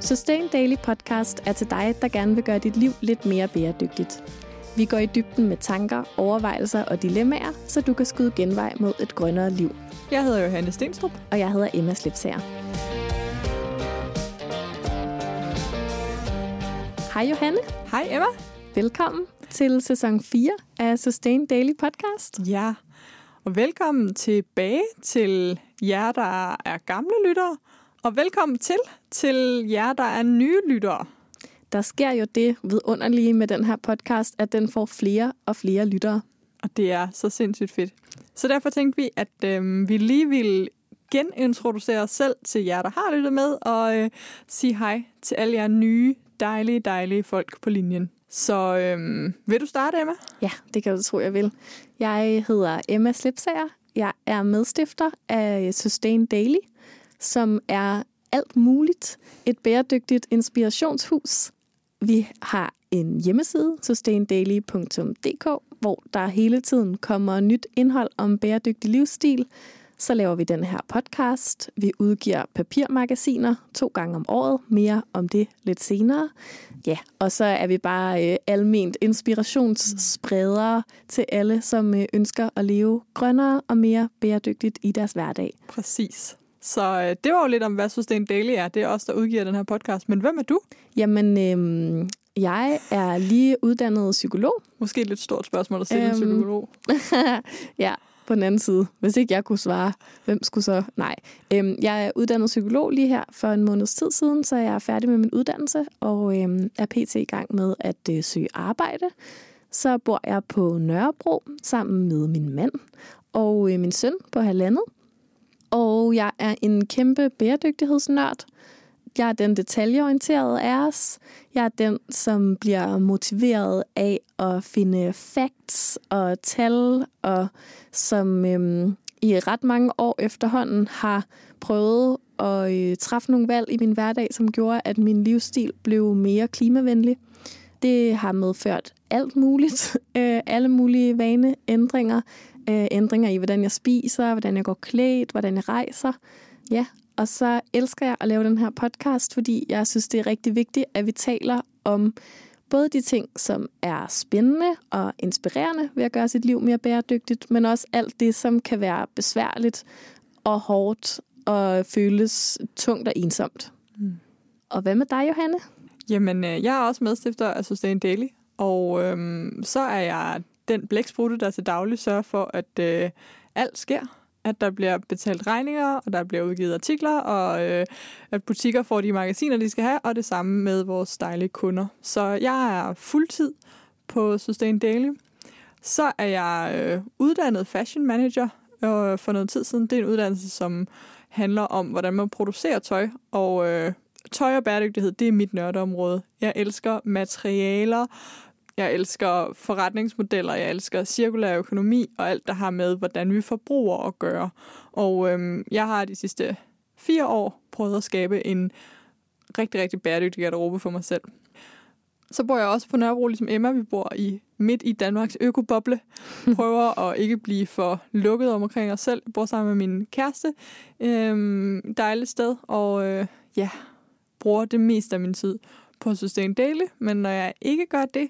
Sustain Daily Podcast er til dig, der gerne vil gøre dit liv lidt mere bæredygtigt. Vi går i dybden med tanker, overvejelser og dilemmaer, så du kan skyde genvej mod et grønnere liv. Jeg hedder Johanne Stenstrup. Og jeg hedder Emma Slipsager. Hej Johanne. Hej Emma. Velkommen til sæson 4 af Sustain Daily Podcast. Ja, og velkommen tilbage til jer, der er gamle lyttere, og velkommen til til jer, der er nye lyttere. Der sker jo det vidunderlige med den her podcast, at den får flere og flere lyttere. Og det er så sindssygt fedt. Så derfor tænkte vi, at øh, vi lige vil genintroducere os selv til jer, der har lyttet med, og øh, sige hej til alle jer nye, dejlige, dejlige folk på linjen. Så øh, vil du starte, Emma? Ja, det kan du tro, jeg vil. Jeg hedder Emma Slipsager. Jeg er medstifter af Sustain Daily, som er alt muligt. Et bæredygtigt inspirationshus. Vi har en hjemmeside, sustaindaily.dk, hvor der hele tiden kommer nyt indhold om bæredygtig livsstil. Så laver vi den her podcast. Vi udgiver papirmagasiner to gange om året. Mere om det lidt senere. Ja, og så er vi bare øh, alment inspirationsspredere til alle, som øh, ønsker at leve grønnere og mere bæredygtigt i deres hverdag. Præcis. Så øh, det var jo lidt om, hvad Sustain Daily er. Det er os, der udgiver den her podcast. Men hvem er du? Jamen, øh, jeg er lige uddannet psykolog. Måske et lidt stort spørgsmål at stille øhm, en psykolog. ja, på den anden side. Hvis ikke jeg kunne svare, hvem skulle så? Nej. Øhm, jeg er uddannet psykolog lige her for en måneds tid siden, så jeg er færdig med min uddannelse og øhm, er pt. i gang med at øh, søge arbejde. Så bor jeg på Nørrebro sammen med min mand og øh, min søn på halvandet. Og jeg er en kæmpe bæredygtighedsnørd. Jeg er den detaljeorienterede af os. Jeg er den, som bliver motiveret af at finde facts og tal, og som øhm, i ret mange år efterhånden har prøvet at øh, træffe nogle valg i min hverdag, som gjorde, at min livsstil blev mere klimavenlig. Det har medført alt muligt, øh, alle mulige vaneændringer, øh, ændringer i, hvordan jeg spiser, hvordan jeg går klædt, hvordan jeg rejser. Ja, og så elsker jeg at lave den her podcast, fordi jeg synes, det er rigtig vigtigt, at vi taler om både de ting, som er spændende og inspirerende ved at gøre sit liv mere bæredygtigt, men også alt det, som kan være besværligt og hårdt og føles tungt og ensomt. Mm. Og hvad med dig, Johanne? Jamen, øh, jeg er også medstifter af Sustain Daily, og øhm, så er jeg den blæksprutte, der til daglig sørger for, at øh, alt sker. At der bliver betalt regninger, og der bliver udgivet artikler, og øh, at butikker får de magasiner, de skal have, og det samme med vores dejlige kunder. Så jeg er fuldtid på Sustain Daily. Så er jeg øh, uddannet fashion manager øh, for noget tid siden. Det er en uddannelse, som handler om, hvordan man producerer tøj, og øh, tøj og bæredygtighed, det er mit nørdeområde. Jeg elsker materialer, jeg elsker forretningsmodeller, jeg elsker cirkulær økonomi og alt, der har med, hvordan vi forbruger at gøre. Og øhm, jeg har de sidste fire år prøvet at skabe en rigtig, rigtig bæredygtig garderobe for mig selv. Så bor jeg også på Nørrebro, ligesom Emma. Vi bor i midt i Danmarks økoboble. Prøver at ikke blive for lukket omkring os selv. Jeg bor sammen med min kæreste. Øhm, dejligt sted. Og øh, ja, bruger det meste af min tid på Sustain Daily. Men når jeg ikke gør det,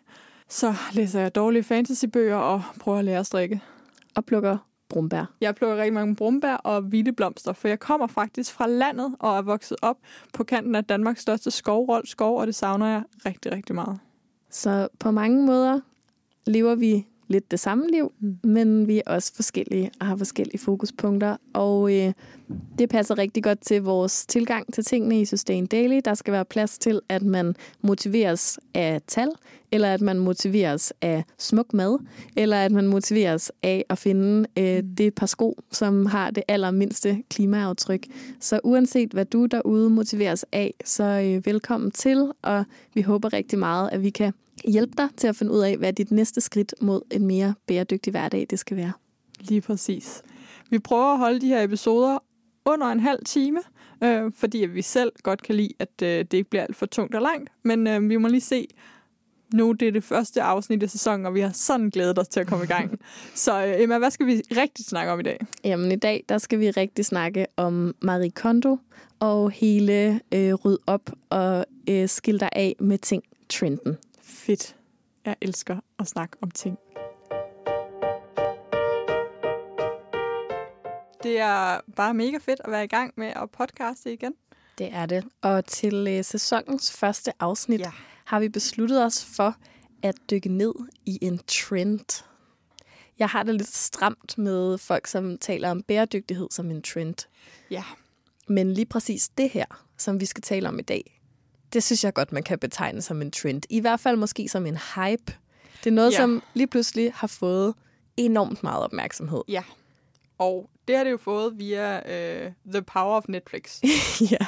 så læser jeg dårlige fantasybøger og prøver at lære at strikke. Og plukker brumbær. Jeg plukker rigtig mange brumbær og vilde blomster, for jeg kommer faktisk fra landet og er vokset op på kanten af Danmarks største skovrold skov, og det savner jeg rigtig, rigtig meget. Så på mange måder lever vi lidt det samme liv, mm. men vi er også forskellige og har forskellige fokuspunkter. Og øh, det passer rigtig godt til vores tilgang til tingene i Sustain Daily. Der skal være plads til, at man motiveres af tal, eller at man motiveres af smuk mad, eller at man motiveres af at finde øh, mm. det par sko, som har det allermindste klimaaftryk. Så uanset hvad du derude motiveres af, så øh, velkommen til, og vi håber rigtig meget, at vi kan hjælpe dig til at finde ud af, hvad dit næste skridt mod en mere bæredygtig hverdag det skal være. Lige præcis. Vi prøver at holde de her episoder under en halv time, øh, fordi vi selv godt kan lide, at øh, det ikke bliver alt for tungt og langt. Men øh, vi må lige se, nu det er det første afsnit af sæsonen, og vi har sådan glædet os til at komme i gang. Så øh, Emma, hvad skal vi rigtig snakke om i dag? Jamen i dag, der skal vi rigtig snakke om Marie Kondo og hele øh, ryd op og øh, skil dig af med ting trenden. Fedt. Jeg elsker at snakke om ting. Det er bare mega fedt at være i gang med at podcaste igen. Det er det. Og til øh, sæsonens første afsnit Ja. har vi besluttet os for at dykke ned i en trend. Jeg har det lidt stramt med folk, som taler om bæredygtighed som en trend. Ja. Men lige præcis det her, som vi skal tale om i dag, det synes jeg godt, man kan betegne som en trend. I hvert fald måske som en hype. Det er noget, Ja. som lige pludselig har fået enormt meget opmærksomhed. Ja. Og det har det jo fået via øh, The Power of Netflix. ja.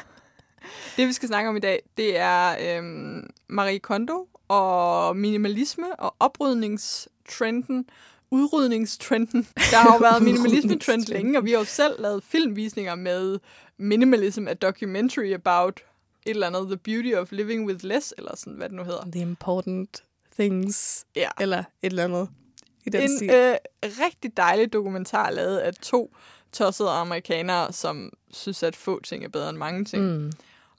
Det, vi skal snakke om i dag, det er øhm, Marie Kondo og minimalisme og oprydningstrenden, udrydningstrenden. Der har jo været minimalisme-trend længe, og vi har jo selv lavet filmvisninger med minimalism, a documentary about et eller andet, The Beauty of Living with Less, eller sådan, hvad det nu hedder. The important things, Ja. eller et eller andet i den En stil. øh, rigtig dejlig dokumentar lavet af to tossede amerikanere, som synes, at få ting er bedre end mange ting. Mm.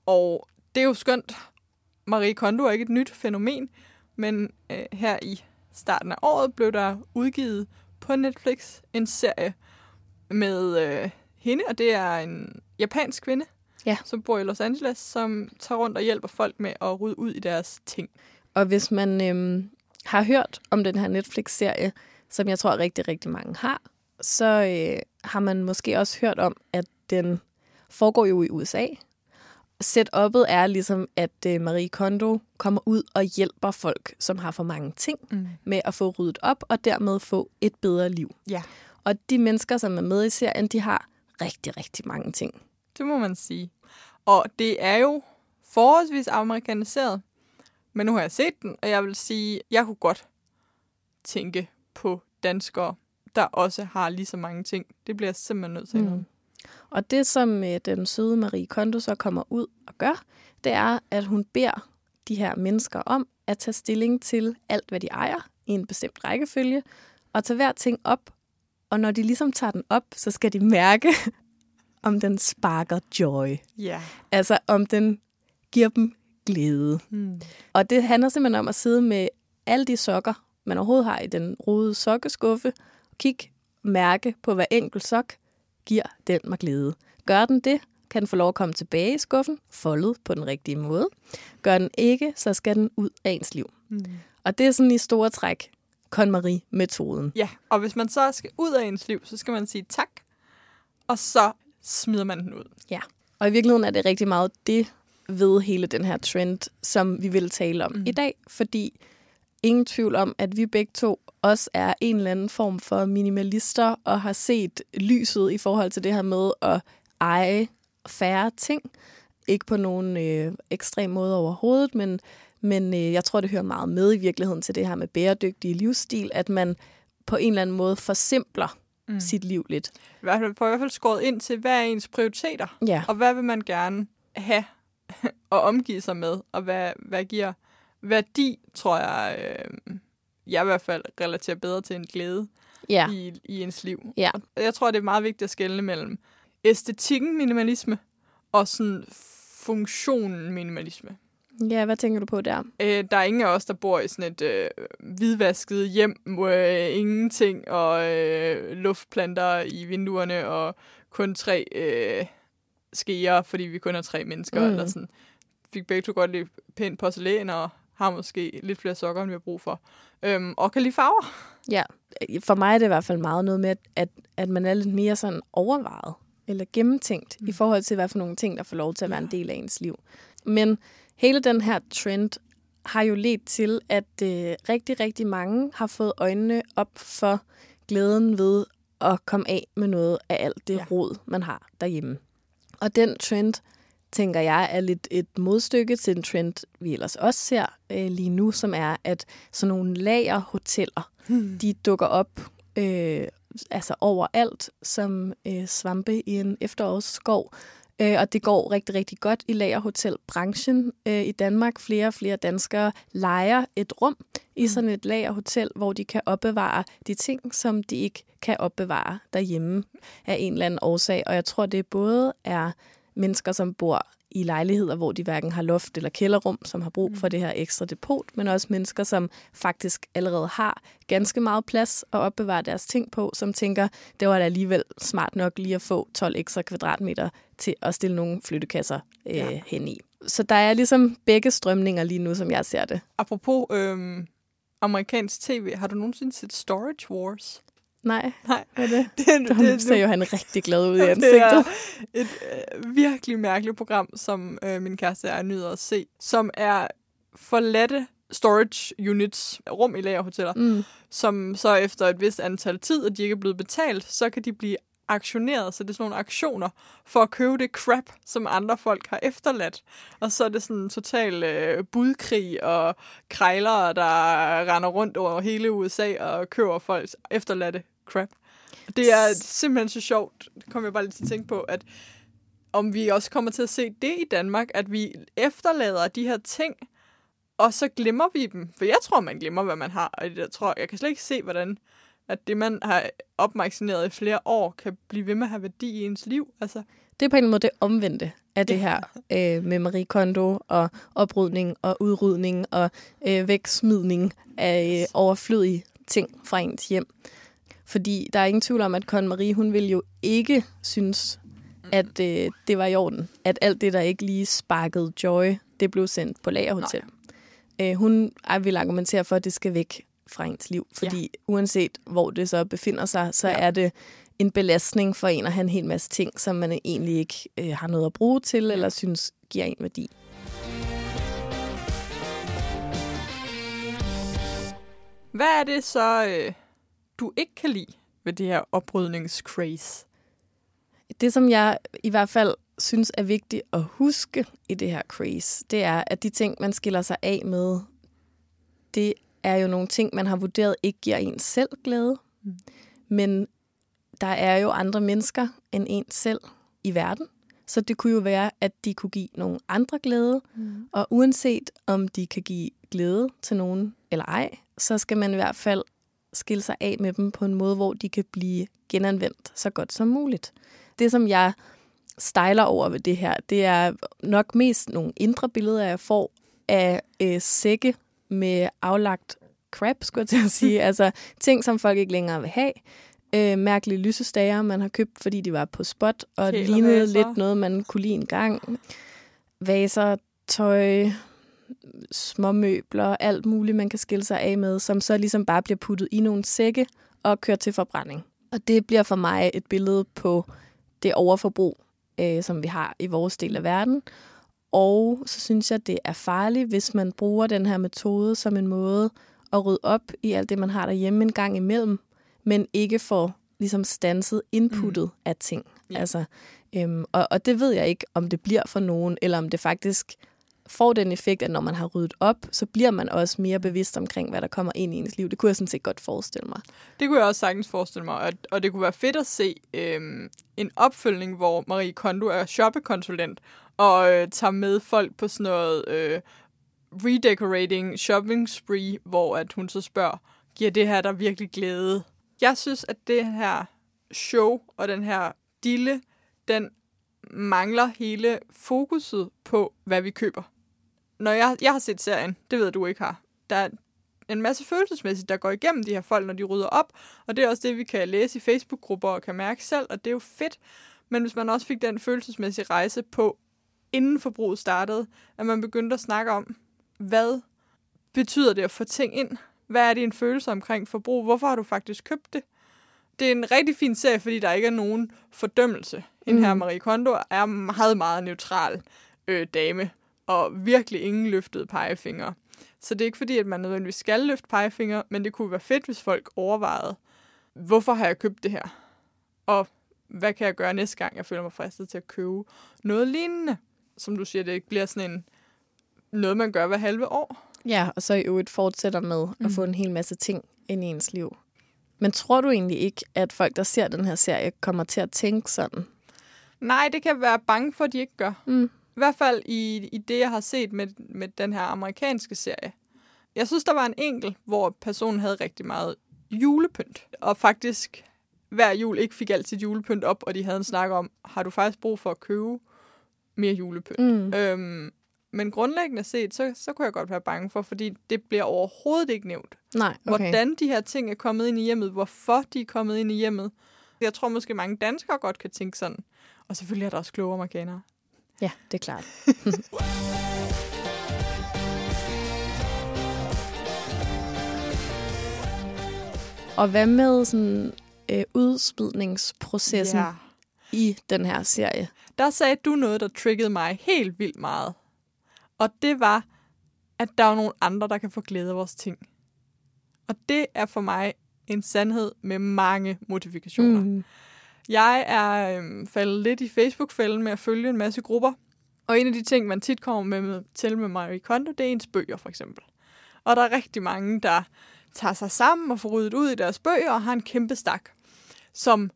Og det er jo skønt. Marie Kondo er ikke et nyt fænomen, men øh, her i starten af året blev der udgivet på Netflix en serie med øh, hende, og det er en japansk kvinde, Ja. som bor i Los Angeles, som tager rundt og hjælper folk med at rydde ud i deres ting. Og hvis man øhm, har hørt om den her Netflix-serie, som jeg tror rigtig, rigtig mange har, så øh, har man måske også hørt om, at den foregår jo i USA. Setup'et er ligesom, at øh, Marie Kondo kommer ud og hjælper folk, som har for mange ting, Mm. med at få ryddet op og dermed få et bedre liv. Ja, Og de mennesker, som er med i serien, de har rigtig, rigtig mange ting. Det må man sige. Og det er jo forholdsvis amerikaniseret, men nu har jeg set den, og jeg vil sige, jeg kunne godt tænke på danskere, der også har lige så mange ting. Det bliver jeg simpelthen nødt til. Mm. Mm. Og det, som øh, den søde Marie Kondo så kommer ud og gør, det er, at hun beder de her mennesker om at tage stilling til alt, hvad de ejer i en bestemt rækkefølge, og tage hver ting op. Og når de ligesom tager den op, så skal de mærke, om den sparker joy. Ja. Altså om den giver dem glæde. Mm. Og det handler simpelthen om at sidde med alle de sokker, man overhovedet har i den rodede sokkeskuffe, kig, mærke på hver enkelt sok, giver den mig glæde. Gør den det, kan den få lov at komme tilbage i skuffen, foldet på den rigtige måde. Gør den ikke, så skal den ud af ens liv. Mm. Og det er sådan i store træk KonMari-metoden. Ja, og hvis man så skal ud af ens liv, så skal man sige tak, og så smider man den ud. Ja. Og i virkeligheden er det rigtig meget det ved hele den her trend, som vi vil tale om Mm. i dag, fordi ingen tvivl om, at vi begge to også er en eller anden form for minimalister og har set lyset i forhold til det her med at eje færre ting. Ikke på nogen øh, ekstrem måde overhovedet, men, men øh, jeg tror, det hører meget med i virkeligheden til det her med bæredygtig livsstil, at man på en eller anden måde forsimpler Mm. sit liv lidt. I hvert fald, får i hvert fald skåret ind til, hvad er ens prioriteter, Ja. og hvad vil man gerne have og omgive sig med, og hvad, hvad giver værdi, tror jeg, øh, jeg i hvert fald relaterer bedre til en glæde Ja. i, i ens liv. Ja. Og jeg tror, det er meget vigtigt at skelne mellem æstetikken minimalisme og sådan funktionen minimalisme. Ja, hvad tænker du på der? Øh, der er ingen af os, der bor i sådan et øh, hvidvasket hjem, hvor øh, ingenting og øh, luftplanter i vinduerne og kun tre øh, skeer, fordi vi kun er tre mennesker. Mm. Eller sådan. Fik begge to godt lidt pænt porcelæn og har måske lidt flere sokker, end vi har brug for. Øhm, og kan lide farver. Ja, for mig er det i hvert fald meget noget med, at, at, at man er lidt mere sådan overvejet eller gennemtænkt mm. i forhold til, hvad for nogle ting, der får lov til at være en del af ens liv. Men hele den her trend har jo ledt til, at øh, rigtig, rigtig mange har fået øjnene op for glæden ved at komme af med noget af alt det Ja. rod, man har derhjemme. Og den trend, tænker jeg, er lidt et modstykke til en trend, vi ellers også ser øh, lige nu, som er, at sådan nogle lagerhoteller, Hmm. de dukker op øh, altså overalt som øh, svampe i en efterårsskov. Øh, og det går rigtig, rigtig godt i lagerhotelbranchen øh, i Danmark. Flere og flere danskere leger et rum i sådan et lagerhotel, hvor de kan opbevare de ting, som de ikke kan opbevare derhjemme af en eller anden årsag. Og jeg tror, det både er mennesker, som bor i lejligheder, hvor de hverken har loft eller kælderrum, som har brug for det her ekstra depot, men også mennesker, som faktisk allerede har ganske meget plads at opbevare deres ting på, som tænker, det var da alligevel smart nok lige at få 12 ekstra kvadratmeter til at stille nogle flyttekasser øh, ja. hen i. Så der er ligesom begge strømninger lige nu, som jeg ser det. Apropos øhm, amerikansk tv, har du nogensinde set Storage Wars? Nej, Nej. hvad er det? Det, det det, ser jo han rigtig glad ud i det ansigtet. er et øh, virkelig mærkeligt program, som øh, min kæreste er nyder at se, som er forladte storage units, rum i lagerhoteller, Mm. som så efter et vist antal tid, at de ikke er blevet betalt, så kan de blive aktioneret, så det er sådan nogle aktioner for at købe det crap, som andre folk har efterladt. Og så er det sådan en total øh, budkrig og krejlere, der render rundt over hele USA og køber folks efterladte crap. Det er simpelthen så sjovt, det kommer jeg bare lige til at tænke på, at om vi også kommer til at se det i Danmark, at vi efterlader de her ting, og så glemmer vi dem. For jeg tror, man glemmer, hvad man har. Og jeg, tror, jeg kan slet ikke se, hvordan at det, man har opmagasineret i flere år, kan blive ved med at have værdi i ens liv. Altså, Det er på en måde det omvendte af det her øh, med Marie Kondo og oprydning og udrydning og øh, væksmidning af øh, overflødige ting fra ens hjem. Fordi der er ingen tvivl om, at Con Marie, hun ville jo ikke synes, at øh, det var i orden. At alt det, der ikke lige sparkede joy, det blev sendt på lagerhotel. Øh, hun vil argumentere for, at det skal væk fra ens liv. Fordi ja. uanset hvor det så befinder sig, så ja. er det en belastning for en at have en hel masse ting, som man egentlig ikke øh, har noget at bruge til, eller synes giver en værdi. hvad er det så, øh, du ikke kan lide ved det her oprydningscraze? Det, som jeg i hvert fald synes er vigtigt at huske i det her craze, det er, at de ting, man skiller sig af med, det er jo nogle ting, man har vurderet ikke giver en selv glæde. Mm. Men der er jo andre mennesker end en selv i verden. Så det kunne jo være, at de kunne give nogle andre glæde. Mm. Og uanset om de kan give glæde til nogen eller ej, så skal man i hvert fald skille sig af med dem på en måde, hvor de kan blive genanvendt så godt som muligt. Det, som jeg stejler over ved det her, det er nok mest nogle indre billeder, jeg får af øh, sække med aflagt crap, skulle jeg til at sige. altså ting, som folk ikke længere vil have. Øh, mærkelige lysestager, man har købt, fordi de var på spot, og det lignede lidt noget, man kunne lide en gang. Vaser, tøj, småmøbler, alt muligt, man kan skille sig af med, som så ligesom bare bliver puttet i nogle sække og kørt til forbrænding. Og det bliver for mig et billede på det overforbrug, øh, som vi har i vores del af verden. Og så synes jeg, det er farligt, hvis man bruger den her metode som en måde at rydde op i alt det, man har derhjemme en gang imellem, men ikke får ligesom stanset inputtet mm. af ting. Ja. Altså, øhm, og, og det ved jeg ikke, om det bliver for nogen, eller om det faktisk får den effekt, at når man har ryddet op, så bliver man også mere bevidst omkring, hvad der kommer ind i ens liv. Det kunne jeg sådan set godt forestille mig. Det kunne jeg også sagtens forestille mig, og, og det kunne være fedt at se øhm, en opfølgning, hvor Marie Kondo er shoppekonsulent og øh, tager med folk på sådan noget øh, redecorating shopping spree, hvor at hun så spørger, giver det her der virkelig glæde? Jeg synes, at det her show og den her dille, den mangler hele fokuset på, hvad vi køber. Når jeg, jeg har set serien, det ved du ikke har, der er en masse følelsesmæssigt, der går igennem de her folk, når de rydder op. Og det er også det, vi kan læse i Facebook-grupper og kan mærke selv, og det er jo fedt. Men hvis man også fik den følelsesmæssige rejse på, inden forbruget startede, at man begyndte at snakke om, hvad betyder det at få ting ind? Hvad er din følelse omkring forbrug? Hvorfor har du faktisk købt det? Det er en rigtig fin serie, fordi der ikke er nogen fordømmelse. En her Mm. Marie Kondo er meget, meget neutral øh, dame, og virkelig ingen løftede pegefingre. Så det er ikke fordi, at man nødvendigvis skal løfte pegefingre, men det kunne være fedt, hvis folk overvejede, hvorfor har jeg købt det her? Og hvad kan jeg gøre næste gang, jeg føler mig fristet til at købe noget lignende? Som du siger, det ikke bliver sådan en noget, man gør hver halve år. Ja, og så i øvrigt fortsætter med Mm. at få en hel masse ting ind i ens liv. Men tror du egentlig ikke, at folk, der ser den her serie, kommer til at tænke sådan? Nej, det kan være bange for, at de ikke gør. Mm. I hvert fald i, i det, jeg har set med, med den her amerikanske serie. Jeg synes, der var en enkelt, hvor personen havde rigtig meget julepynt. Og faktisk hver jul ikke fik alt sit julepynt op, og de havde en snak om, har du faktisk brug for at købe mere julepynt? Mm. Øhm, men grundlæggende set, så, så kunne jeg godt være bange for, fordi det bliver overhovedet ikke nævnt. Nej, okay. Hvordan de her ting er kommet ind i hjemmet, hvorfor de er kommet ind i hjemmet. Jeg tror måske mange danskere godt kan tænke sådan. Og selvfølgelig er der også kloge amerikanere. Ja, det er klart. Og hvad med sådan øh, udspidningsprocessen Ja. i den her serie? Der sagde du noget, der triggede mig helt vildt meget. Og det var, at der er nogle andre, der kan få glæde af vores ting. Og det er for mig en sandhed med mange modifikationer. Mm. Jeg er øhm, faldet lidt i Facebook-fælden med at følge en masse grupper. Og en af de ting, man tit kommer med, med til med Marie Kondo, det er ens bøger, for eksempel. Og der er rigtig mange, der tager sig sammen og får ryddet ud i deres bøger og har en kæmpe stak, som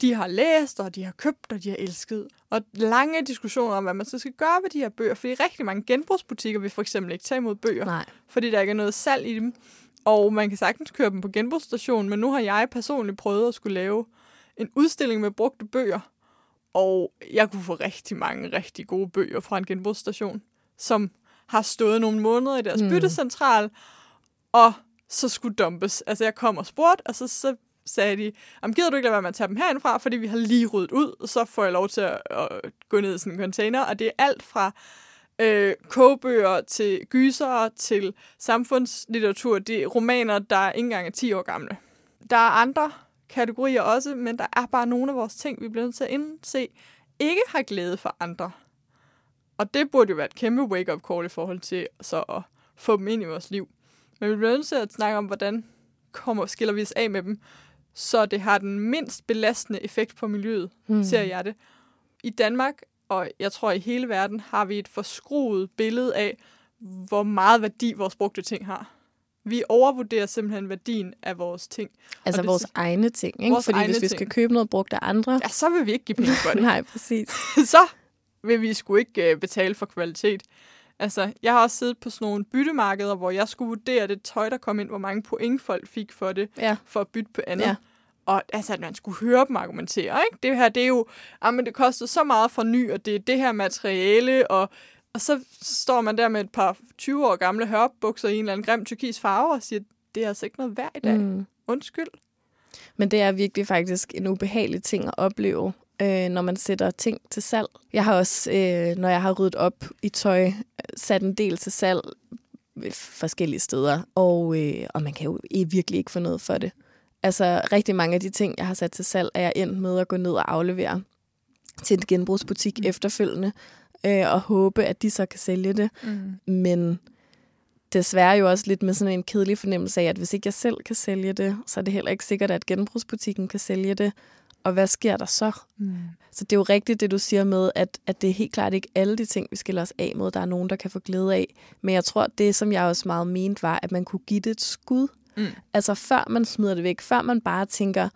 de har læst, og de har købt, og de har elsket. Og lange diskussioner om, hvad man så skal gøre ved de her bøger. Fordi rigtig mange genbrugsbutikker vil for eksempel ikke tage imod bøger Nej. fordi der ikke er noget salg i dem. Og man kan sagtens køre dem på genbrugsstationen, men nu har jeg personligt prøvet at skulle lave en udstilling med brugte bøger. Og jeg kunne få rigtig mange rigtig gode bøger fra en genbrugsstation, som har stået nogle måneder i deres Mm. byttecentral, og så skulle dumpes. Altså jeg kom og spurgte, og så, så sagde de, om gider du ikke lade være med at tage dem herindfra, fordi vi har lige ryddet ud, og så får jeg lov til at, at gå ned i sådan en container, og det er alt fra øh, kogebøger til gyser til samfundslitteratur. Det er romaner, der ikke engang er 10 år gamle. Der er andre kategorier også, men der er bare nogle af vores ting, vi bliver nødt til at indse, ikke har glæde for andre. Og det burde jo være et kæmpe wake-up call i forhold til så at få dem ind i vores liv. Men vi bliver nødt til at snakke om, hvordan kommer, skiller vi os af med dem, så det har den mindst belastende effekt på miljøet, Mm. mm. ser jeg det. I Danmark, og jeg tror i hele verden, har vi et forskruet billede af, hvor meget værdi vores brugte ting har. Vi overvurderer simpelthen værdien af vores ting. Altså det- vores egne ting, ikke? Vores Fordi egne hvis vi ting. skal købe noget brugt af andre, Ja, så vil vi ikke give penge for det. nej, præcis. så vil vi sgu ikke øh, betale for kvalitet. Altså, jeg har også siddet på sådan nogle byttemarkeder, hvor jeg skulle vurdere det tøj, der kom ind, hvor mange point folk fik for det, Ja. for at bytte på andet. Ja. Og altså, at man skulle høre dem argumentere, ikke? Det her, det er jo, ah, men det kostede så meget for ny, og det er det her materiale, og, og så står man der med et par 20 år gamle hørbukser i en eller anden grim tyrkis farve, og siger, det er altså ikke noget værd i dag. Mm. Undskyld. Men det er virkelig faktisk en ubehagelig ting at opleve, øh, når man sætter ting til salg. Jeg har også, øh, når jeg har ryddet op i tøj, sat en del til salg forskellige steder, og, øh, og man kan jo virkelig ikke få noget for det. Altså rigtig mange af de ting, jeg har sat til salg, er jeg endt med at gå ned og aflevere til en genbrugsbutik mm. efterfølgende, øh, og håbe, at de så kan sælge det. Mm. Men desværre jo også lidt med sådan en kedelig fornemmelse af, at hvis ikke jeg selv kan sælge det, så er det heller ikke sikkert, at genbrugsbutikken kan sælge det. Og hvad sker der så? Mm. Så det er jo rigtigt, det du siger med, at, at det er helt klart ikke alle de ting, vi skiller os af med, der er nogen, der kan få glæde af. Men jeg tror, det som jeg også meget mente var, at man kunne give det et skud. Mm. Altså før man smider det væk, før man bare tænker,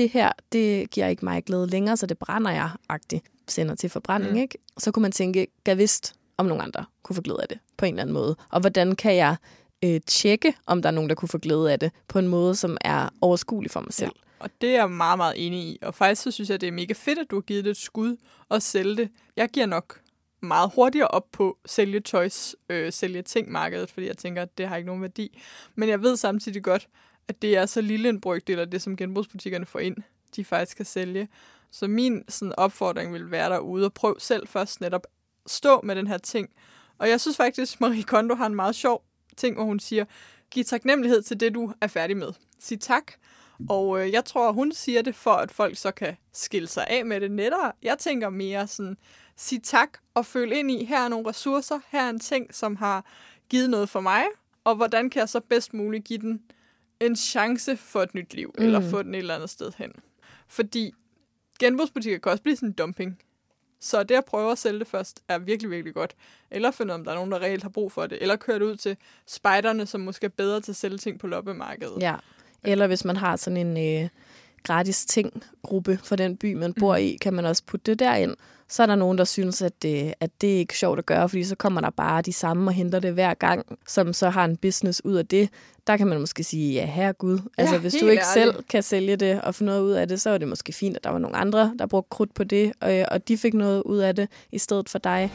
det her, det giver ikke mig glæde længere, så det brænder jeg, agtigt sender til forbrænding, Mm. ikke? Så kunne man tænke, gav vidst, om nogle andre kunne få glæde af det på en eller anden måde. Og hvordan kan jeg øh, tjekke, om der er nogen, der kunne få glæde af det på en måde, som er overskuelig for mig selv. Og det er jeg meget, meget enig i. Og faktisk så synes jeg, det er mega fedt, at du har givet det et skud og sælge det. Jeg giver nok meget hurtigere op på sælge tøjs, øh, sælge ting markedet, fordi jeg tænker, at det har ikke nogen værdi. Men jeg ved samtidig godt, at det er så lille en brygdel af det, som genbrugsbutikkerne får ind, de faktisk kan sælge. Så min sådan, opfordring vil være derude og prøv selv først netop stå med den her ting. Og jeg synes faktisk, Marie Kondo har en meget sjov ting, hvor hun siger, giv taknemmelighed til det, du er færdig med. Sig tak. Og øh, jeg tror, hun siger det for, at folk så kan skille sig af med det nettere. Jeg tænker mere sådan, sig tak og føl ind i, her er nogle ressourcer, her er en ting, som har givet noget for mig, og hvordan kan jeg så bedst muligt give den en chance for et nyt liv, mm. eller få den et eller andet sted hen. Fordi genbrugsbutikker kan også blive sådan en dumping. Så det at prøve at sælge det først er virkelig, virkelig godt. Eller finde om der er nogen, der reelt har brug for det. Eller køre det ud til spejderne, som måske er bedre til at sælge ting på loppemarkedet. Ja. Eller hvis man har sådan en øh, gratis ting-gruppe for den by, man bor i, kan man også putte det derind. Så er der nogen, der synes, at det, at det er ikke sjovt at gøre, fordi så kommer der bare de samme og henter det hver gang, som så har en business ud af det. Der kan man måske sige, ja herregud, altså hvis du ikke ærligt. selv kan sælge det og få noget ud af det, så er det måske fint, at der var nogle andre, der brugte krudt på det, og, og de fik noget ud af det i stedet for dig.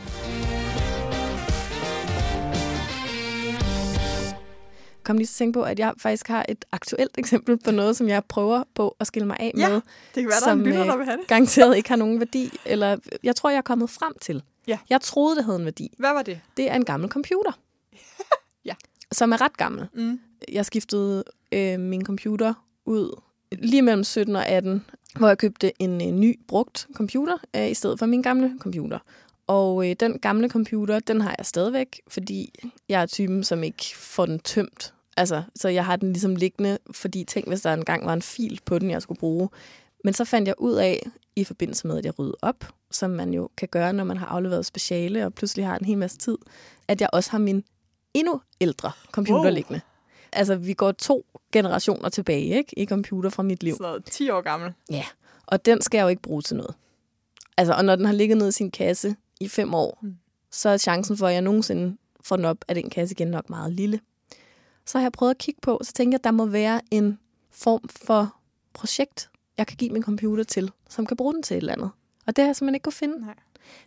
Kom lige til at tænke på, at jeg faktisk har et aktuelt eksempel på noget, som jeg prøver på at skille mig af Ja, med. Det kan være, der er en lytter, øh, der vil have det. Garanteret ikke har nogen værdi, eller jeg tror, jeg er kommet frem til. Ja. Jeg troede, det havde en værdi. Hvad var det? Det er en gammel computer. Ja. Som er ret gammel. Mm. Jeg skiftede øh, min computer ud lige mellem 17 og 18, hvor jeg købte en øh, ny brugt computer øh, i stedet for min gamle computer. Og øh, den gamle computer, den har jeg stadigvæk, fordi jeg er typen, som ikke får den tømt. Altså, så jeg har den ligesom liggende, fordi tænk, hvis der engang var en fil på den, jeg skulle bruge. Men så fandt jeg ud af, i forbindelse med, at jeg ryddede op, som man jo kan gøre, når man har afleveret speciale, og pludselig har en hel masse tid, at jeg også har min endnu ældre computer Wow. liggende. Altså, vi går to generationer tilbage ikke, i computer fra mit liv. Noget 10 år gammel. Ja, og den skal jeg jo ikke bruge til noget. Altså, og når den har ligget nede i sin kasse i fem år, mm. så er chancen for, at jeg nogensinde får den op af den kasse igen nok meget lille. Så har jeg prøvet at kigge på, så tænker jeg, at der må være en form for projekt, jeg kan give min computer til, som kan bruge den til et eller andet. Og det har jeg simpelthen ikke kunne finde. Nej.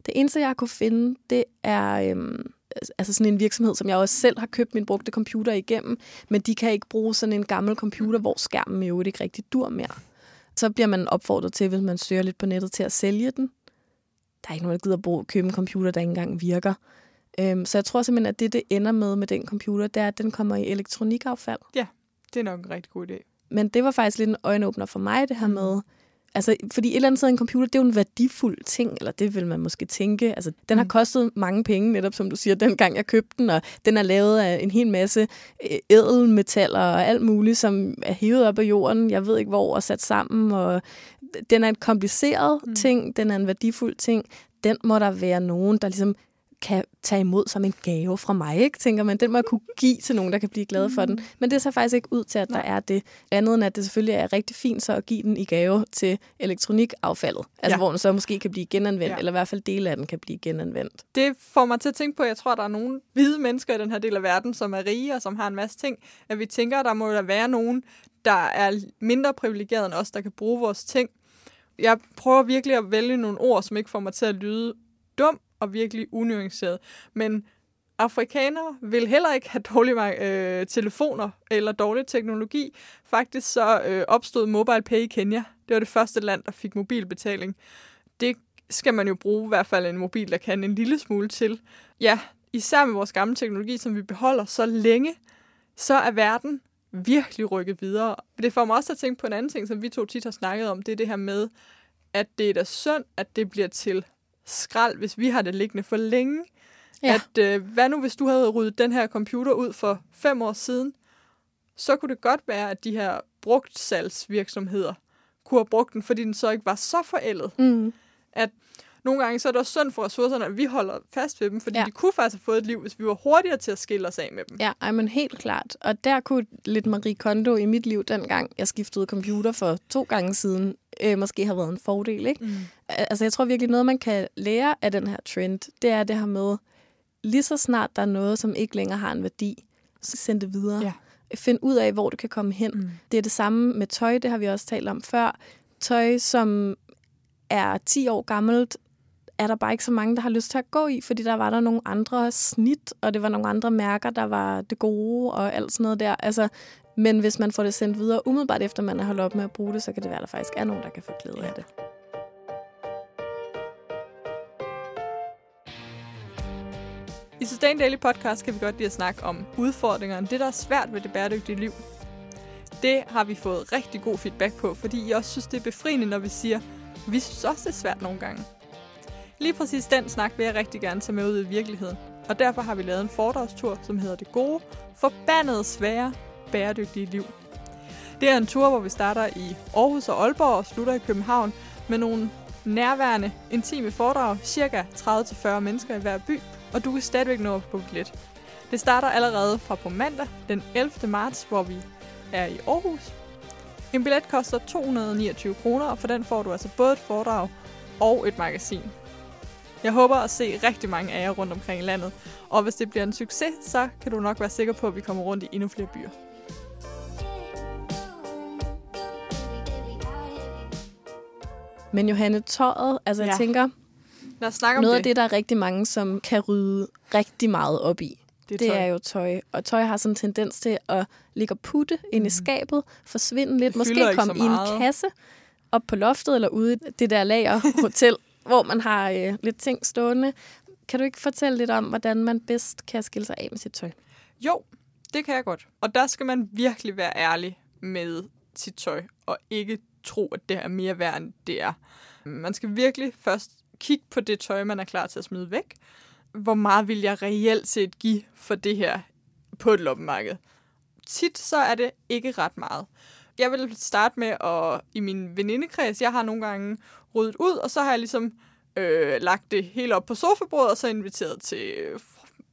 Det eneste, jeg har kunne finde, det er øhm, altså sådan en virksomhed, som jeg også selv har købt min brugte computer igennem, men de kan ikke bruge sådan en gammel computer, hvor skærmen jo ikke rigtig dur mere. Så bliver man opfordret til, hvis man søger lidt på nettet, til at sælge den. Der er ikke nogen, der gider at bruge, købe en computer, der ikke engang virker. Øhm, så jeg tror simpelthen, at det, det ender med med den computer, det er, at den kommer i elektronikaffald. Det er nok en rigtig god idé. Men det var faktisk lidt en øjenåbner for mig, det her med... Altså, fordi et eller andet sted en computer, det er jo en værdifuld ting, eller det vil man måske tænke. Altså, den har Mm. kostet mange penge, netop som du siger, dengang jeg købte den, og den er lavet af en hel masse øh, ædelmetaller og alt muligt, som er hævet op af jorden, jeg ved ikke hvor, og sat sammen, og den er en kompliceret Mm. mm. ting, den er en værdifuld ting. Den må der være nogen, der ligesom kan tage imod som en gave fra mig, ikke? tænker man. Den må jeg kunne give til nogen, der kan blive glade for den. Men det ser faktisk ikke ud til, at der er det. Andet end, at det selvfølgelig er rigtig fint så at give den i gave til elektronikaffaldet. Altså, Ja. hvor den så måske kan blive genanvendt, ja. eller i hvert fald dele af den kan blive genanvendt. Det får mig til at tænke på, at jeg tror, at der er nogle hvide mennesker i den her del af verden, som er rige og som har en masse ting. At vi tænker, at der må der være nogen, der er mindre privilegeret end os, der kan bruge vores ting. Jeg prøver virkelig at vælge nogle ord, som ikke får mig til at lyde dum og virkelig unuanceret. Men afrikanere vil heller ikke have dårlige øh, telefoner eller dårlig teknologi. Faktisk så øh, opstod MobilePay i Kenya. Det var det første land, der fik mobilbetaling. Det skal man jo bruge i hvert fald en mobil, der kan en lille smule til. Ja, især med vores gamle teknologi, som vi beholder så længe, så er verden virkelig rykket videre. Det får mig også til at tænke på en anden ting, som vi to tit har snakket om, det er det her med, at det er da synd, at det bliver til skrald, hvis vi har det liggende for længe. Ja. At, øh, hvad nu, hvis du havde ryddet den her computer ud for fem år siden, så kunne det godt være, at de her brugtsalgsvirksomheder kunne have brugt den, fordi den så ikke var så forældet. Mm. Nogle gange så er det også synd for ressourcerne, at vi holder fast ved dem, fordi ja. De kunne faktisk have fået et liv, hvis vi var hurtigere til at skille os af med dem. Ja, ej, men helt klart. Og der kunne lidt Marie Kondo i mit liv dengang, jeg skiftede computer for to gange siden, øh, måske have været en fordel, ikke? Mm. Altså, jeg tror virkelig, noget, man kan lære af den her trend, det er det her med, lige så snart der er noget, som ikke længere har en værdi, så send det videre. Ja. Find ud af, hvor det kan komme hen. Mm. Det er det samme med tøj, det har vi også talt om før. Tøj, som er 10 år gammelt, er der bare ikke så mange, der har lyst til at gå i, fordi der var der nogle andre snit, og det var nogle andre mærker, der var det gode og alt sådan noget der. Altså, men hvis man får det sendt videre umiddelbart efter, man har holdt op med at bruge det, så kan det være, at der faktisk er nogen, der kan få glæde af det. I Sustain Daily Podcast kan vi godt lide at snakke om udfordringerne, det der er svært ved det bæredygtige liv. Det har vi fået rigtig god feedback på, fordi I også synes, det er befriende, når vi siger, vi synes også, det er svært nogle gange. Lige præcis den snak vil jeg rigtig gerne tage med ud i virkeligheden. Og derfor har vi lavet en foredragstur, som hedder Det gode, forbandede svære, bæredygtige liv. Det er en tur, hvor vi starter i Aarhus og Aalborg og slutter i København med nogle nærværende, intime foredrag, cirka 30-40 mennesker i hver by, og du kan stadigvæk nå at få lidt. Det starter allerede fra på mandag, den 11. marts, hvor vi er i Aarhus. En billet koster 229 kroner, og for den får du altså både et foredrag og et magasin. Jeg håber at se rigtig mange af jer rundt omkring i landet, og hvis det bliver en succes, så kan du nok være sikker på, at vi kommer rundt i endnu flere byer. Men Johanne, tøjet, altså ja. jeg tænker, Lad os snakke om noget det. af det, der er rigtig mange, som kan rydde rigtig meget op i, det, det er jo tøj. Og tøj har sådan en tendens til at ligge og putte ind i skabet, forsvinde lidt, Mhm. Det måske komme i en kasse op på loftet eller ude i det der lager hotel, hvor man har øh, lidt ting stående. Kan du ikke fortælle lidt om, hvordan man bedst kan skille sig af med sit tøj? Jo, det kan jeg godt. Og der skal man virkelig være ærlig med sit tøj, og ikke tro, at det er mere værd, end det er. Man skal virkelig først kigge på det tøj, man er klar til at smide væk. Hvor meget vil jeg reelt set give for det her på et loppemarked? Tit så er det ikke ret meget. Jeg vil starte med at, i min venindekreds, jeg har nogle gange ryddet ud, og så har jeg ligesom øh, lagt det hele op på sofabordet, og så inviteret til øh,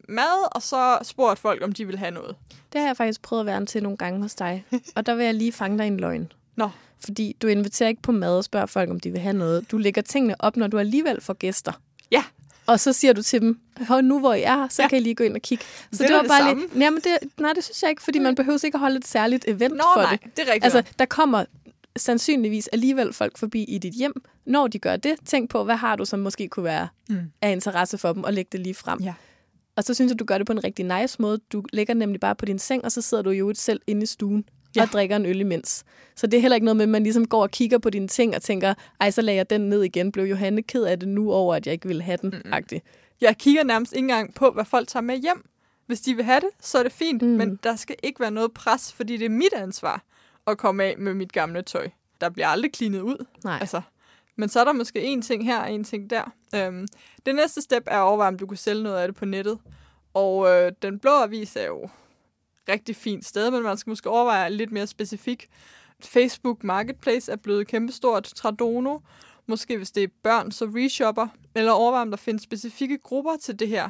mad, og så spurgt folk, om de vil have noget. Det har jeg faktisk prøvet at være til nogle gange hos dig. Og der vil jeg lige fange dig en løgn. Nå, Fordi du inviterer ikke på mad og spørger folk, om de vil have noget. Du lægger tingene op, når du alligevel får gæster. ja, Og så siger du til dem, Hør, nu hvor I er så Ja. kan I lige gå ind og kigge. Så Det er da det samme. lidt... Jamen det, nej, det synes jeg ikke, fordi man behøver ikke at holde et særligt event Nå, for nej, det. det er rigtigt. Altså, der kommer sandsynligvis alligevel folk forbi i dit hjem. Når de gør det, tænk på, hvad har du, som måske kunne være Mm. af interesse for dem, og læg det lige frem. Ja. Og så synes jeg, du gør det på en rigtig nice måde. Du ligger nemlig bare på din seng, og så sidder du jo selv inde i stuen Ja. og drikker en øl imens. Så det er heller ikke noget med, at man ligesom går og kigger på dine ting og tænker, ej, så lagde jeg den ned igen. Blev Johanne ked af det nu over, at jeg ikke ville have den? Mm. jeg kigger nærmest ikke engang på, hvad folk tager med hjem. Hvis de vil have det, så er det fint. Mm. men der skal ikke være noget pres, fordi det er mit ansvar at komme af med mit gamle tøj. Der bliver aldrig klinet ud. Nej. Altså, men så er der måske en ting her og en ting der. Øhm, det næste step er at overveje, om du kan sælge noget af det på nettet. Og øh, den blå avis er jo rigtig fint sted, men man skal måske overveje lidt mere specifik. Facebook Marketplace er blevet kæmpestort. Tradono, måske hvis det er børn, så reshopper. Eller overveje, om der findes specifikke grupper til det her,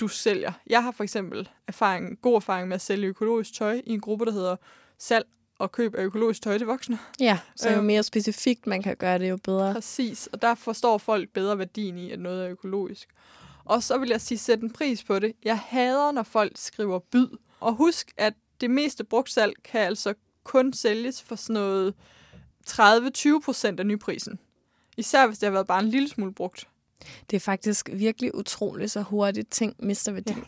du sælger. Jeg har for eksempel erfaring, god erfaring med at sælge økologisk tøj i en gruppe, der hedder salg og køb af økologisk tøj til voksne. Ja, så jo Øhm. mere specifikt man kan gøre det, jo bedre. Præcis, og der forstår folk bedre værdien i, at noget er økologisk. Og så vil jeg sige, sæt en pris på det. Jeg hader, når folk skriver byd. Og husk, at det meste brugtsalg kan altså kun sælges for sådan noget 30-20 procent af nyprisen. Især hvis det har været bare en lille smule brugt. Det er faktisk virkelig utroligt, så hurtigt ting mister værdi. Ja.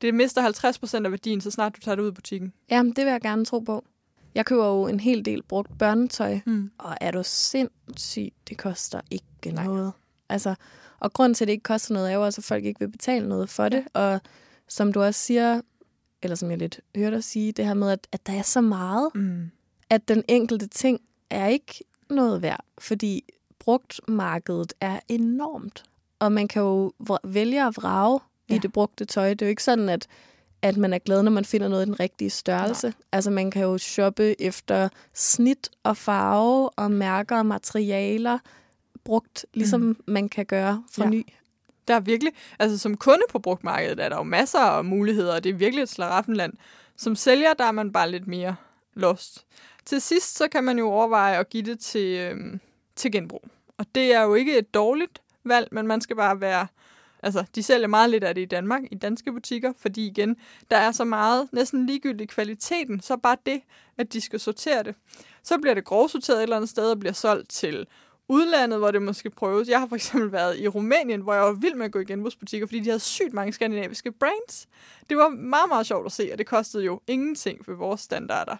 Det mister 50 procent af værdien, så snart du tager det ud af butikken. Jamen, det vil jeg gerne tro på. Jeg køber jo en hel del brugt børnetøj, Mm. og er du sindssyg, det koster ikke Nej. noget. Altså, og grunden til, at det ikke koster noget, er jo også, at folk ikke vil betale noget for det. Og som du også siger, eller som jeg lidt hørte dig sige, det her med, at, at der er så meget, Mm. at den enkelte ting er ikke noget værd, fordi brugtmarkedet er enormt. Og man kan jo vælge at vrage. Ja. i det brugte tøj. Det er jo ikke sådan, at, at man er glad, når man finder noget i den rigtige størrelse. Nej. Altså man kan jo shoppe efter snit og farve og mærker og materialer brugt, ligesom mm. man kan gøre for Ja. ny. Der er virkelig, altså som kunde på brugtmarkedet, er der jo masser af muligheder, og det er virkelig et slaraffenland. Som sælger, der er man bare lidt mere lost. Til sidst, så kan man jo overveje at give det til, øhm, til genbrug. Og det er jo ikke et dårligt valg, men man skal bare være... Altså, de sælger meget lidt af det i Danmark, i danske butikker, fordi igen, der er så meget, næsten ligegyldigt kvaliteten, så bare det, at de skal sortere det. Så bliver det grovsorteret et eller andet sted og bliver solgt til udlandet, hvor det måske prøves. Jeg har for eksempel været i Rumænien, hvor jeg var vild med at gå i genbrugsbutikker, fordi de havde sygt mange skandinaviske brands. Det var meget, meget sjovt at se, og det kostede jo ingenting for vores standarder.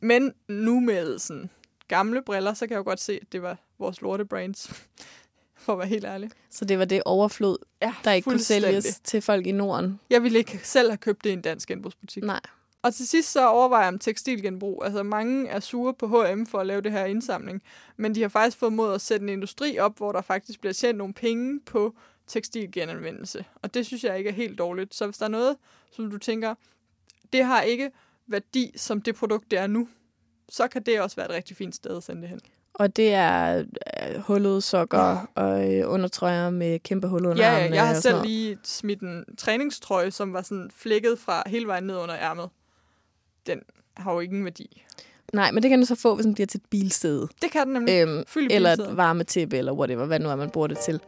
Men nu med sådan gamle briller, så kan jeg jo godt se, at det var vores lorte brands. For at være helt ærlig. Så det var det overflod, Ja, der ikke kunne sælges til folk i Norden. Jeg ville ikke selv have købt det i en dansk genbrugsbutik. Nej. Og til sidst så overvejer jeg om tekstilgenbrug. Altså mange er sure på H&M for at lave det her indsamling, men de har faktisk fået mod at sætte en industri op, hvor der faktisk bliver tjent nogle penge på tekstilgenanvendelse. Og det synes jeg ikke er helt dårligt. Så hvis der er noget, som du tænker, det har ikke værdi som det produkt, det er nu, så kan det også være et rigtig fint sted at sende det hen. Og det er øh, hullede sokker Ja. og øh, undertrøjer med kæmpe hul under Ja, ja, armene jeg har selv noget. lige smidt en træningstrøje, som var sådan flækket fra hele vejen ned under ærmet. Den har jo ingen værdi. Nej, men det kan du så få, hvis den bliver til et bilsæde. Det kan den nemlig. Øhm, Fylde eller et varmetæppe, eller whatever, hvad nu er, man bruger det til.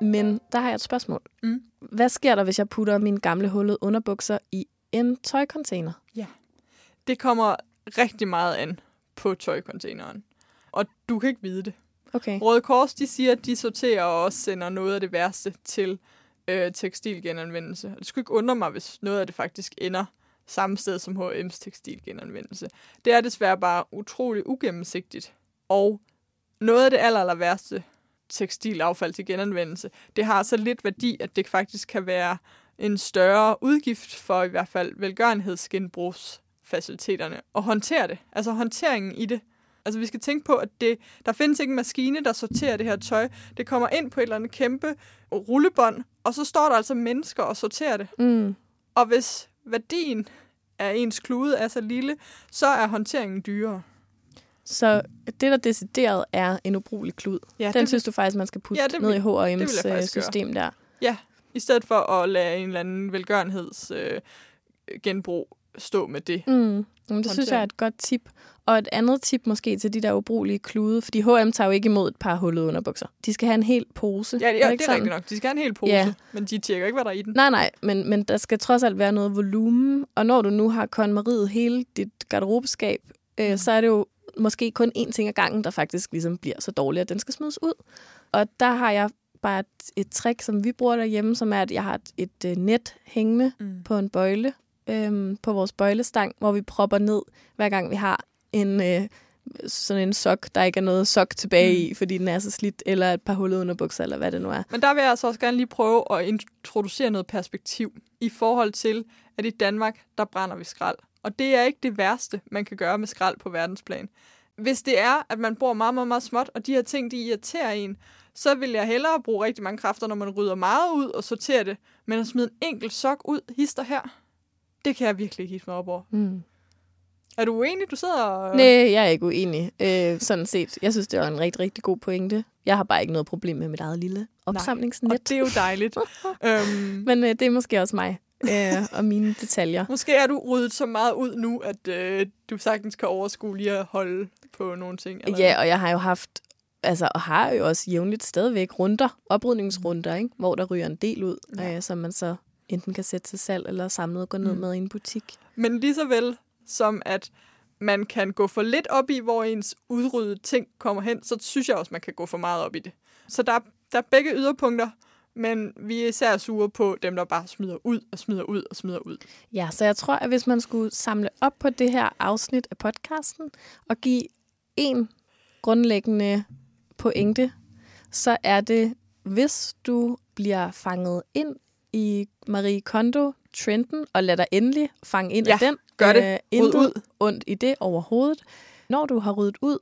Men der har jeg et spørgsmål. Mm. Hvad sker der, hvis jeg putter mine gamle hullede underbukser i en tøjcontainer? Det kommer rigtig meget an på tøjcontaineren. Og du kan ikke vide det. Okay. Røde Kors, de siger, at de sorterer og også sender noget af det værste til øh, tekstilgenanvendelse. Og det skulle ikke undre mig, hvis noget af det faktisk ender samme sted som H&M's tekstilgenanvendelse. Det er desværre bare utrolig ugennemsigtigt. Og noget af det aller, aller værste tekstilaffald til genanvendelse, det har så lidt værdi, at det faktisk kan være en større udgift for i hvert fald velgørenhedsgenbrugsfaciliteterne at håndtere det. Altså håndteringen i det. Altså vi skal tænke på, at det, der findes ikke en maskine, der sorterer det her tøj. Det kommer ind på et eller andet kæmpe rullebånd, og så står der altså mennesker og sorterer det. Mm. Og hvis værdien af ens klude er så lille, så er håndteringen dyrere. Så det, der decideret er en ubrugelig klud, Ja, den det, synes du faktisk, man skal putte Ja, det ned i H&M's øh, faktisk gøre. system der. I stedet for at lade en eller anden velgørenheds øh, genbrug stå med det. Mm. Jamen, det synes jeg er et godt tip. Og et andet tip måske til de der ubrugelige klude, fordi H&M tager jo ikke imod et par hullede underbukser. De skal have en hel pose. Ja, Er det, ja, ikke det er rigtigt nok. De skal have en hel pose, Ja. men de tjekker ikke, hvad der er i den. Nej, nej, men, men der skal trods alt være noget volumen. Og når du nu har konmeriet hele dit garderobeskab, øh, Mm. så er det jo måske kun én ting ad gangen, der faktisk ligesom bliver så dårlig, at den skal smides ud. Og der har jeg bare et, et trick, som vi bruger derhjemme, som er, at jeg har et, et øh, net hængende Mm. på en bøjle, øhm, på vores bøjlestang, hvor vi propper ned, hver gang vi har en øh, sådan en sok, der ikke er noget sok tilbage Mm. i, fordi den er så slidt, eller et par hullede underbukser, eller hvad det nu er. Men der vil jeg altså også gerne lige prøve at introducere noget perspektiv i forhold til, at i Danmark, der brænder vi skrald. Og det er ikke det værste, man kan gøre med skrald på verdensplan. Hvis det er, at man bor meget, meget, meget småt, og de her ting, de irriterer en, så vil jeg hellere bruge rigtig mange kræfter, når man rydder meget ud og sorterer det, men at smide en enkelt sok ud, hister her, det kan jeg virkelig ikke hisse mig op over. Mm. Er du uenig? Du sidder og... Nej, jeg er ikke uenig, øh, sådan set. Jeg synes, det var en rigtig, rigtig god pointe. Jeg har bare ikke noget problem med mit eget lille opsamlingsnet. Og det er jo dejligt. øhm, Men øh, det er måske også mig øh, og mine detaljer. Måske er du ryddet så meget ud nu, at øh, du sagtens kan overskue lige at holde på nogle ting. Eller? Ja, og jeg har jo haft, altså, og har jo også jævnligt stadigvæk runder, oprydningsrunder, ikke? hvor der ryger en del ud, ja. øh, som man så enten kan sætte til salg eller samlet og gå ned Mm. med i en butik. Men lige så vel som at man kan gå for lidt op i, hvor ens udryddede ting kommer hen, så synes jeg også, man kan gå for meget op i det. Så der, der er begge yderpunkter, men vi er især sure på dem, der bare smider ud og smider ud og smider ud. Ja, så jeg tror, at hvis man skulle samle op på det her afsnit af podcasten og give en grundlæggende pointe, så er det, hvis du bliver fanget ind i Marie Kondo trenden og lader dig endelig fange ind Ja, af den. gør det. Øh, intet ud. ondt i det overhovedet. Når du har ryddet ud,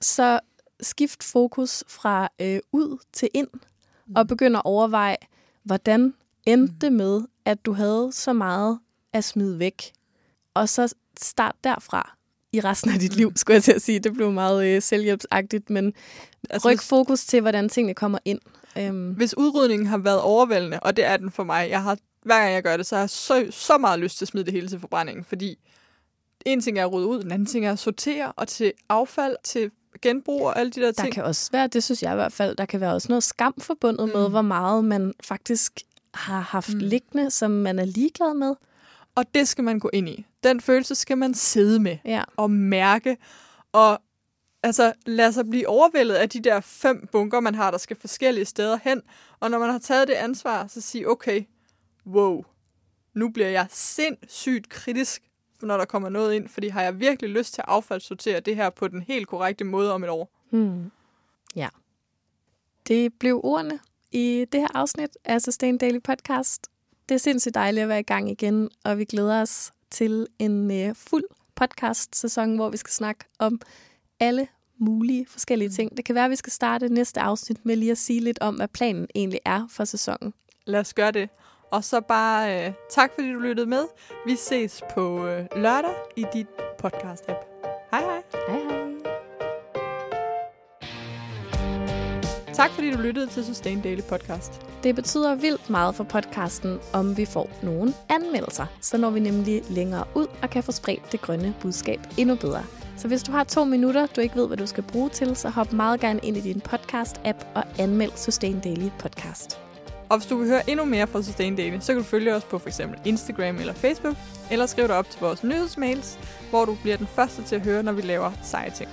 så skift fokus fra øh, ud til ind og begynd at overveje, hvordan endte det med, at du havde så meget at smide væk. Og så start derfra i resten af dit liv, skulle jeg til at sige. Det blev meget øh, selvhjælpsagtigt, men Altså, ryk fokus til, hvordan tingene kommer ind. Øhm, hvis udrydningen har været overvældende, og det er den for mig, jeg har, hver gang jeg gør det, så har jeg så, så meget lyst til at smide det hele til forbrændingen, fordi en ting er at rydde ud, den anden ting er at sortere, og til affald, til genbrug og alle de der der ting. kan også være, det synes jeg i hvert fald, der kan være også noget skam forbundet med, Mm. hvor meget man faktisk har haft mm. liggende, som man er ligeglad med. Og det skal man gå ind i. Den følelse skal man sidde med Ja. og mærke. Og altså, lade sig blive overvældet af de der fem bunker, man har, der skal forskellige steder hen. Og når man har taget det ansvar, så sige, okay, wow, nu bliver jeg sindssygt kritisk, når der kommer noget ind, fordi har jeg virkelig lyst til at affaldssortere det her på den helt korrekte måde om et år? Hmm. Ja. Det blev ordene i det her afsnit af Sustain Daily Podcast. Det er sindssygt dejligt at være i gang igen, og vi glæder os til en øh, fuld podcast-sæson, hvor vi skal snakke om alle mulige forskellige ting. Det kan være, at vi skal starte næste afsnit med lige at sige lidt om, hvad planen egentlig er for sæsonen. Lad os gøre det. Og så bare øh, tak, fordi du lyttede med. Vi ses på øh, lørdag i dit podcast-app. Hej hej. Hej hej! Tak fordi du lyttede til Sustain Daily Podcast. Det betyder vildt meget for podcasten, om vi får nogle anmeldelser. Så når vi nemlig længere ud og kan få spredt det grønne budskab endnu bedre. Så hvis du har to minutter, du ikke ved, hvad du skal bruge til, så hop meget gerne ind i din podcast-app og anmeld Sustain Daily Podcast. Og hvis du vil høre endnu mere fra Sustain Daily, så kan du følge os på f.eks. Instagram eller Facebook, eller skriv dig op til vores nyhedsmails, hvor du bliver den første til at høre, når vi laver seje ting.